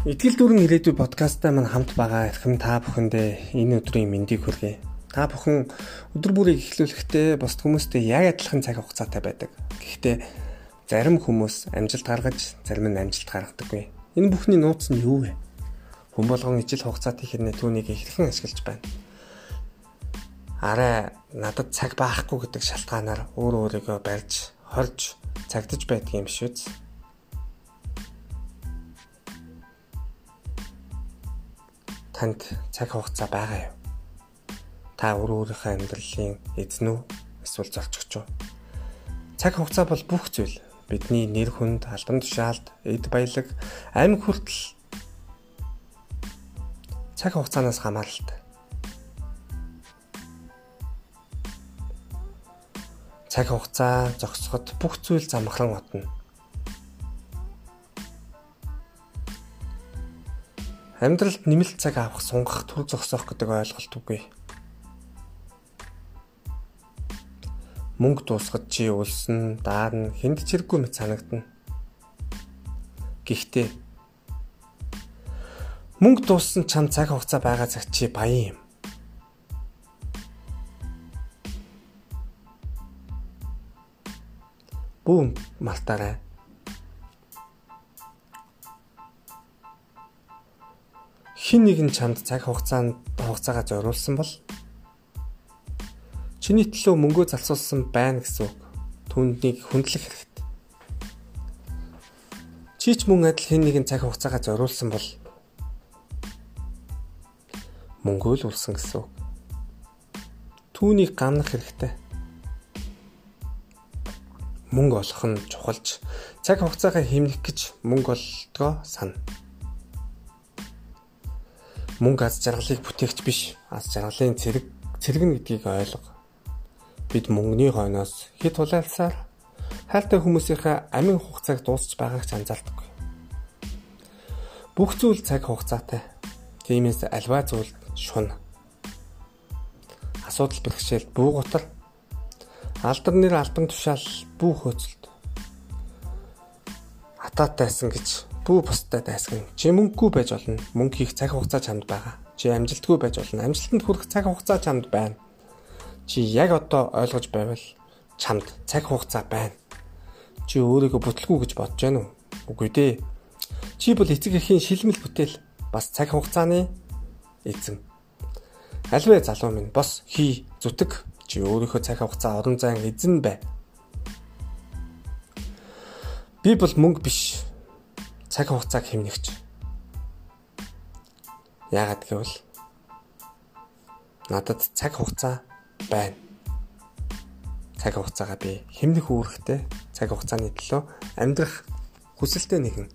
Итгэл дүүрэн ирээдүй подкастаа мань хамт байгаа эрхэм та бүхэндээ энэ өдрийн мэндийг хүргэе. Та бүхэн өдөр бүрийг эхлүүлэхдээ бусд хүмүүстэй яг адилхан цаг хугацаатай байдаг. Гэхдээ зарим хүмүүс амжилт гаргаж, зарим нь амжилт гаргадаггүй. Энэ бүхний нууц нь юу вэ? Хүн болгон ижил хугацаатай хэрнээ түүнийг ихэрхэн ашиглаж байна. Араа надад цаг баахгүй гэдэг шалтгаанаар өөр өөрийгөө барьж, хорж, цагдаж байдгийн юм шүү дээ танд цаг хугацаа байгаа юу? Та өөр өөрийнхөө амьдралын эзэн үү? Эсвэл золчгч үү? Цаг хугацаа бол бүх зүйл. Бидний нэр хүнд, албан тушаалд, эд баялаг, амь хүртэл цаг хугацаанаас хамааралтай. Цаг хугацаа зогсоход бүх зүйл замхран отно. Амьдралд нэмэлт цаг авах, сунгах, төр зогсоох гэдэг ойлголт үгүй. Мөнгө дуусгад чи үлсэн, даарна, хүнд чирэггүй мэт санагдана. Гэхдээ мөнгө дууссан чам цаг хугацаа байгаа цаг чи баян юм. Бүүн малтаарай хин нэгэн чамд цаг хугацаанд хугацаагаа зориулсан бол чиний төлөө мөнгөө залсуулсан байна гэсэн үг. Түүнийг хүндлэх хэрэгтэй. Чи ч мөн адил хин нэгэн цаг хугацаагаа зориулсан бол мөнгөө л үлсэн гэсэн үг. Түүнийг гамнах хэрэгтэй. Мөнгө олох нь чухалч цаг хугацаагаа хэмнэх гэж мөнгө олдгоо сана мөнгө аз жаргалыг бүтээгч биш аз жаргалын цэрэг цэрэг нь гэдгийг ойлго. Бид мөнгөний хойноос хэд тулаалсаар хайртай хүмүүсийнхээ амин хугацааг дуусч байгааг ч анзаардаггүй. Бүх зүйл цаг хугацаатай. Тиймээс альва зүйлд шун. Асуудал бэрхшээл бүү гутар. Алдар нэр албан тушаал бүү хөөцөлд. Атаатайсан гэж бүү бусдад дайсган. Чи мөнгөгүй байж болно. Мөнгө хийх цаг хугацаа чамд байгаа. Чи амжилтгүй байж болно. Амжилтанд хүрэх цаг хугацаа чамд байна. Чи яг одоо ойлгож байвал чамд цаг хугацаа байна. Чи өөрийгөө бүтлгүй гэж бодож байна уу? Үгүй дээ. Чи бол эцэг эхийн шилмэл бүтээл бас цаг хугацааны эзэн. Альвэ залуу минь бос хий зүтг чи өөрийнхөө цаг хугацаа орон зайн эзэн бай. Би бол мөнгө биш цаг хугацааг хэмнэгч. Яагаад гэвэл надад цаг хугацаа байна. Цаг хугацаагаа би хэмнэх үүрэгтэй цаг хугацааны төлөө амьдрах хүсэлтэй нэгэн